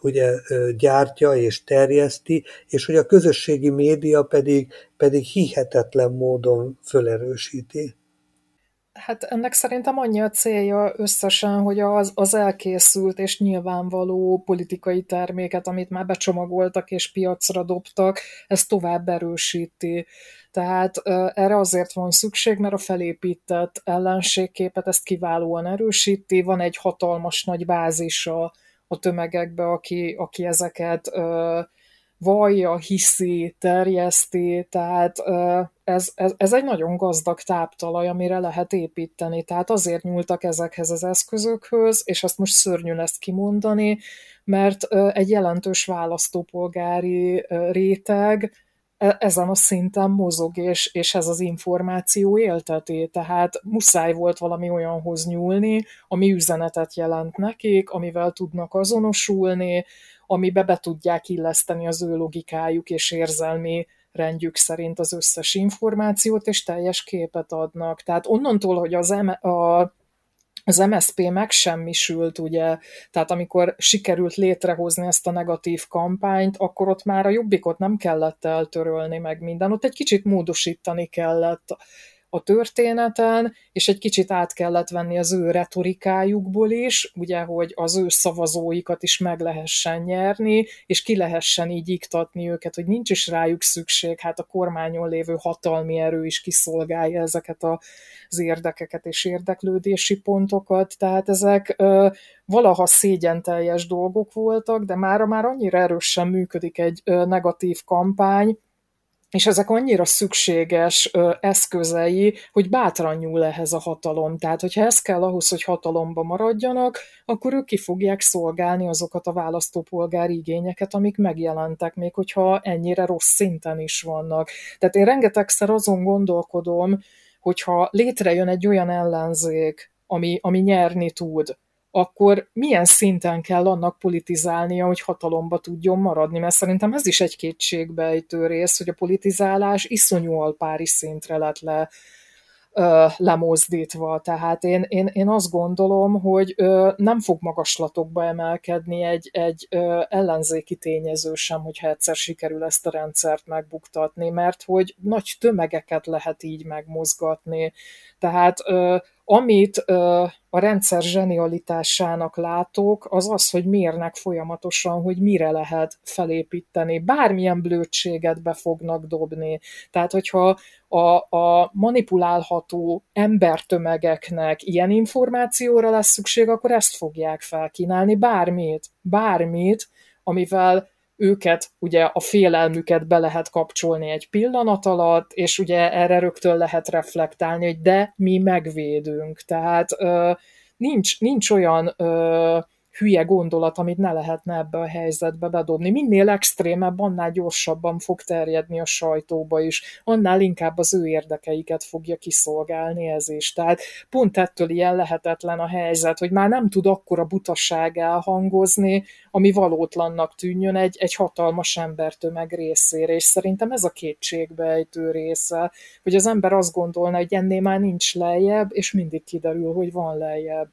ugye gyártja és terjeszti, és hogy a közösségi média pedig, pedig hihetetlen módon fölerősíti. Hát ennek szerintem annyi a célja összesen, hogy az, az elkészült és nyilvánvaló politikai terméket, amit már becsomagoltak és piacra dobtak, ez tovább erősíti. Tehát erre azért van szükség, mert a felépített ellenségképet ezt kiválóan erősíti, van egy hatalmas nagy bázisa a tömegekbe, aki, aki ezeket vallja, hiszi, terjeszti, tehát ez, ez, ez egy nagyon gazdag táptalaj, amire lehet építeni, tehát azért nyúltak ezekhez az eszközökhöz, és azt most szörnyű lesz kimondani, mert egy jelentős választópolgári réteg e, ezen a szinten mozog, és, és ez az információ élteti, tehát muszáj volt valami olyanhoz nyúlni, ami üzenetet jelent nekik, amivel tudnak azonosulni, amibe be tudják illeszteni az ő logikájuk és érzelmi rendjük szerint az összes információt, és teljes képet adnak. Tehát onnantól, hogy az, M- a, az MSP megsemmisült, ugye, tehát amikor sikerült létrehozni ezt a negatív kampányt, akkor ott már a jobbikot nem kellett eltörölni meg minden, ott egy kicsit módosítani kellett a történeten, és egy kicsit át kellett venni az ő retorikájukból is, ugye, hogy az ő szavazóikat is meg lehessen nyerni, és ki lehessen így iktatni őket, hogy nincs is rájuk szükség, hát a kormányon lévő hatalmi erő is kiszolgálja ezeket az érdekeket és érdeklődési pontokat, tehát ezek ö, valaha szégyenteljes dolgok voltak, de mára már annyira erősen működik egy ö, negatív kampány, és ezek annyira szükséges ö, eszközei, hogy bátran nyúl ehhez a hatalom. Tehát, hogyha ez kell ahhoz, hogy hatalomba maradjanak, akkor ők ki fogják szolgálni azokat a választópolgári igényeket, amik megjelentek, még hogyha ennyire rossz szinten is vannak. Tehát én rengetegszer azon gondolkodom, hogyha létrejön egy olyan ellenzék, ami, ami nyerni tud, akkor milyen szinten kell annak politizálnia, hogy hatalomba tudjon maradni, mert szerintem ez is egy kétségbejtő rész, hogy a politizálás iszonyú alpári szintre lett le, ö, lemozdítva. Tehát én, én, én azt gondolom, hogy ö, nem fog magaslatokba emelkedni egy, egy ö, ellenzéki tényező sem, hogyha egyszer sikerül ezt a rendszert megbuktatni, mert hogy nagy tömegeket lehet így megmozgatni. Tehát amit a rendszer zsenialitásának látok, az az, hogy mérnek folyamatosan, hogy mire lehet felépíteni. Bármilyen blödséget be fognak dobni. Tehát, hogyha a, a manipulálható embertömegeknek ilyen információra lesz szükség, akkor ezt fogják felkínálni. Bármit, bármit, amivel őket, ugye a félelmüket be lehet kapcsolni egy pillanat alatt, és ugye erre rögtön lehet reflektálni, hogy de mi megvédünk. Tehát ö, nincs, nincs olyan ö, hülye gondolat, amit ne lehetne ebbe a helyzetbe bedobni. Minél extrémebb, annál gyorsabban fog terjedni a sajtóba is, annál inkább az ő érdekeiket fogja kiszolgálni ez is. Tehát pont ettől ilyen lehetetlen a helyzet, hogy már nem tud akkora butaság elhangozni, ami valótlannak tűnjön egy, egy hatalmas embertömeg részére, és szerintem ez a kétségbejtő része, hogy az ember azt gondolna, hogy ennél már nincs lejjebb, és mindig kiderül, hogy van lejjebb.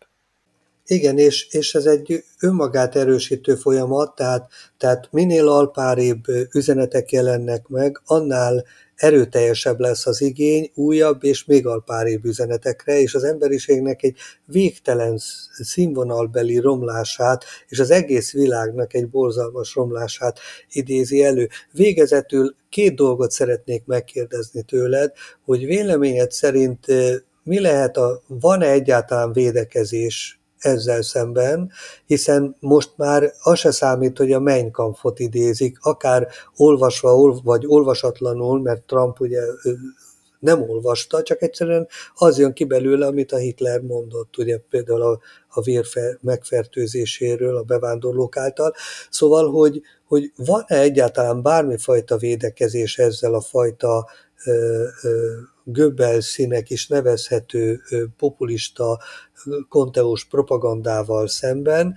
Igen, és, és ez egy önmagát erősítő folyamat, tehát, tehát minél alpárébb üzenetek jelennek meg, annál erőteljesebb lesz az igény újabb és még alpárébb üzenetekre, és az emberiségnek egy végtelen színvonalbeli romlását, és az egész világnak egy borzalmas romlását idézi elő. Végezetül két dolgot szeretnék megkérdezni tőled, hogy véleményed szerint mi lehet a, van-e egyáltalán védekezés ezzel szemben, hiszen most már az se számít, hogy a Mein Kampfot idézik, akár olvasva vagy olvasatlanul, mert Trump ugye nem olvasta, csak egyszerűen az jön ki belőle, amit a Hitler mondott, ugye például a, a vér megfertőzéséről a bevándorlók által. Szóval, hogy, hogy van-e egyáltalán bármifajta védekezés ezzel a fajta Göbbelszínek is nevezhető populista konteós propagandával szemben,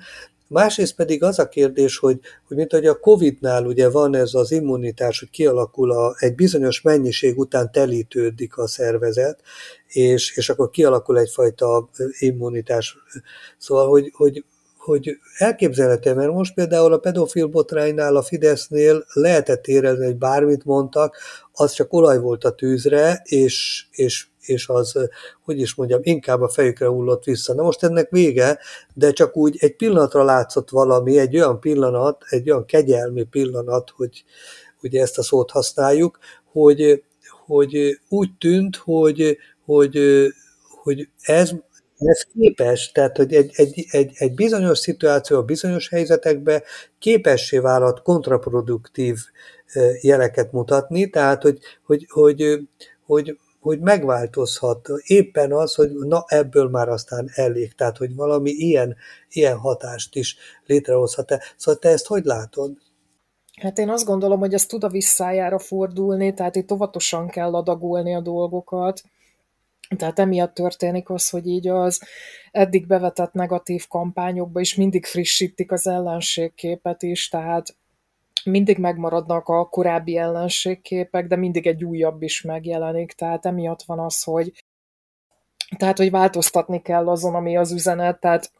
Másrészt pedig az a kérdés, hogy, hogy mint hogy a Covid-nál ugye van ez az immunitás, hogy kialakul a, egy bizonyos mennyiség után telítődik a szervezet, és, és akkor kialakul egyfajta immunitás. Szóval, hogy, hogy hogy elképzelhető, mert most például a pedofil botránynál a Fidesznél lehetett érezni, hogy bármit mondtak, az csak olaj volt a tűzre, és, és, és az, hogy is mondjam, inkább a fejükre hullott vissza. Na most ennek vége, de csak úgy egy pillanatra látszott valami, egy olyan pillanat, egy olyan kegyelmi pillanat, hogy ugye ezt a szót használjuk, hogy, hogy úgy tűnt, hogy, hogy, hogy ez ez képes, tehát hogy egy, egy, egy, egy bizonyos szituáció, bizonyos helyzetekben képessé válhat kontraproduktív jeleket mutatni, tehát hogy, hogy, hogy, hogy, hogy megváltozhat éppen az, hogy na ebből már aztán elég, tehát hogy valami ilyen, ilyen hatást is létrehozhat-e. Szóval te ezt hogy látod? Hát én azt gondolom, hogy ez tud a visszájára fordulni, tehát itt óvatosan kell adagolni a dolgokat, tehát emiatt történik az, hogy így az eddig bevetett negatív kampányokba is mindig frissítik az ellenségképet is, tehát mindig megmaradnak a korábbi ellenségképek, de mindig egy újabb is megjelenik, tehát emiatt van az, hogy tehát, hogy változtatni kell azon, ami az üzenet, tehát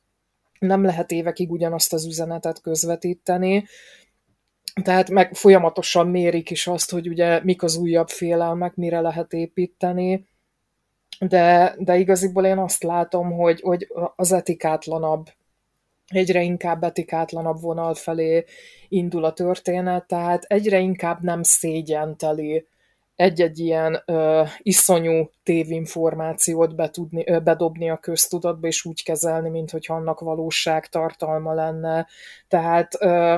nem lehet évekig ugyanazt az üzenetet közvetíteni, tehát meg folyamatosan mérik is azt, hogy ugye mik az újabb félelmek, mire lehet építeni, de, de igaziból én azt látom, hogy, hogy az etikátlanabb, egyre inkább etikátlanabb vonal felé indul a történet, tehát egyre inkább nem szégyenteli egy-egy ilyen ö, iszonyú tévinformációt betudni, ö, bedobni a köztudatba, és úgy kezelni, mint hogy annak valóság tartalma lenne. Tehát ö,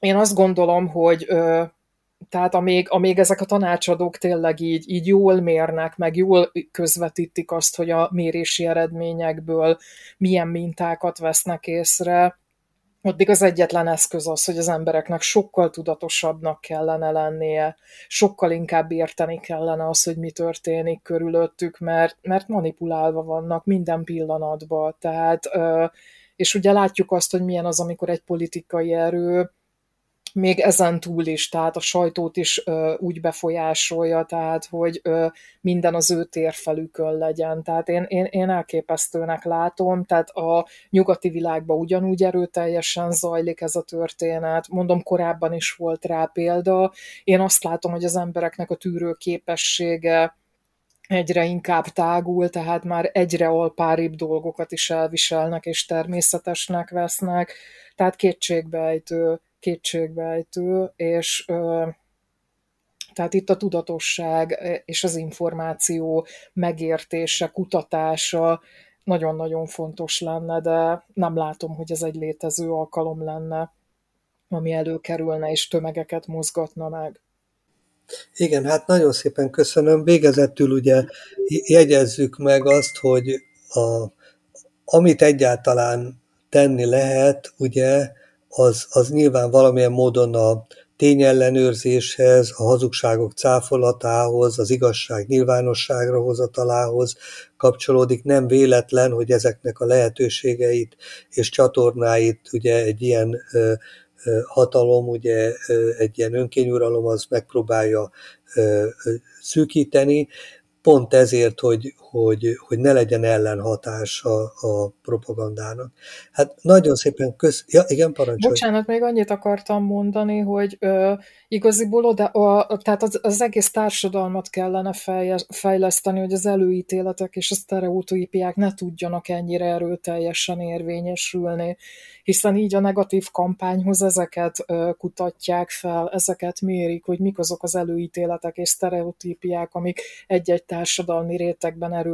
én azt gondolom, hogy ö, tehát amíg, amíg ezek a tanácsadók tényleg így, így jól mérnek, meg jól közvetítik azt, hogy a mérési eredményekből milyen mintákat vesznek észre, addig az egyetlen eszköz az, hogy az embereknek sokkal tudatosabbnak kellene lennie, sokkal inkább érteni kellene az, hogy mi történik körülöttük, mert, mert manipulálva vannak minden pillanatban. Tehát, és ugye látjuk azt, hogy milyen az, amikor egy politikai erő még ezen túl is, tehát a sajtót is ö, úgy befolyásolja, tehát hogy ö, minden az ő térfelükön legyen. Tehát én, én, én elképesztőnek látom, tehát a nyugati világban ugyanúgy erőteljesen zajlik ez a történet. Mondom, korábban is volt rá példa. Én azt látom, hogy az embereknek a tűrő képessége egyre inkább tágul, tehát már egyre alpáribb dolgokat is elviselnek és természetesnek vesznek, tehát kétségbejtő kétségbejtő, és tehát itt a tudatosság és az információ megértése, kutatása nagyon-nagyon fontos lenne, de nem látom, hogy ez egy létező alkalom lenne. ami előkerülne és tömegeket mozgatna meg. Igen, hát nagyon szépen köszönöm. Végezetül ugye jegyezzük meg azt, hogy a, amit egyáltalán tenni lehet, ugye, az, az nyilván valamilyen módon a tényellenőrzéshez, a hazugságok cáfolatához, az igazság nyilvánosságra hozatalához kapcsolódik. Nem véletlen, hogy ezeknek a lehetőségeit és csatornáit ugye egy ilyen hatalom, ugye egy ilyen önkényuralom az megpróbálja szűkíteni, pont ezért, hogy, hogy, hogy ne legyen ellenhatás a, a propagandának. Hát nagyon szépen kösz... Ja, igen, parancsolj. Bocsánat, még annyit akartam mondani, hogy ö, igaziból oda, a, tehát az, az egész társadalmat kellene fejleszteni, hogy az előítéletek és a sztereotípiák ne tudjanak ennyire erőteljesen érvényesülni, hiszen így a negatív kampányhoz ezeket ö, kutatják fel, ezeket mérik, hogy mik azok az előítéletek és sztereotípiák, amik egy-egy társadalmi rétegben erőteljesen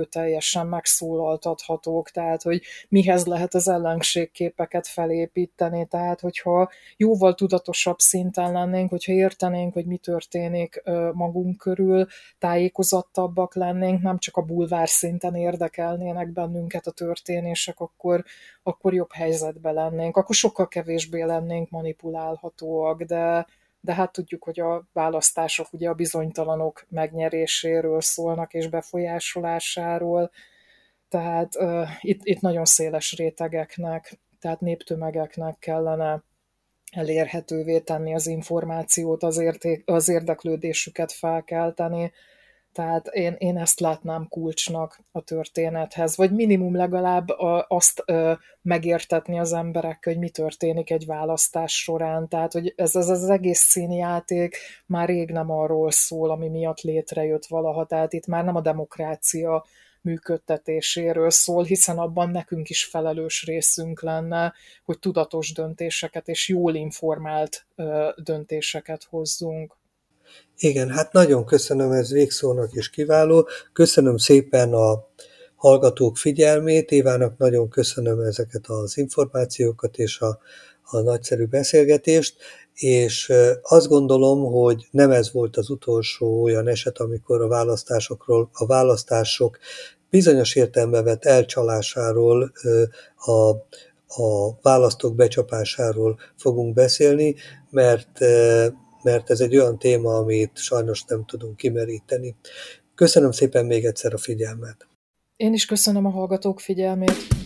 megszólaltathatók, tehát hogy mihez lehet az ellenségképeket felépíteni, tehát hogyha jóval tudatosabb szinten lennénk, hogyha értenénk, hogy mi történik magunk körül, tájékozottabbak lennénk, nem csak a bulvár szinten érdekelnének bennünket a történések, akkor, akkor jobb helyzetben lennénk, akkor sokkal kevésbé lennénk manipulálhatóak, de, de hát tudjuk, hogy a választások ugye a bizonytalanok megnyeréséről szólnak és befolyásolásáról, tehát uh, itt, itt nagyon széles rétegeknek, tehát néptömegeknek kellene elérhetővé tenni az információt, az, érték, az érdeklődésüket felkelteni, tehát én, én ezt látnám kulcsnak a történethez, vagy minimum legalább azt megértetni az emberek, hogy mi történik egy választás során. Tehát, hogy ez, ez az egész színjáték már rég nem arról szól, ami miatt létrejött valaha. Tehát itt már nem a demokrácia működtetéséről szól, hiszen abban nekünk is felelős részünk lenne, hogy tudatos döntéseket és jól informált döntéseket hozzunk. Igen, hát nagyon köszönöm, ez végszónak is kiváló. Köszönöm szépen a hallgatók figyelmét, Évának nagyon köszönöm ezeket az információkat és a, a nagyszerű beszélgetést, és azt gondolom, hogy nem ez volt az utolsó olyan eset, amikor a választásokról, a választások bizonyos értelembe vett elcsalásáról, a, a választók becsapásáról fogunk beszélni, mert mert ez egy olyan téma, amit sajnos nem tudunk kimeríteni. Köszönöm szépen még egyszer a figyelmet. Én is köszönöm a hallgatók figyelmét.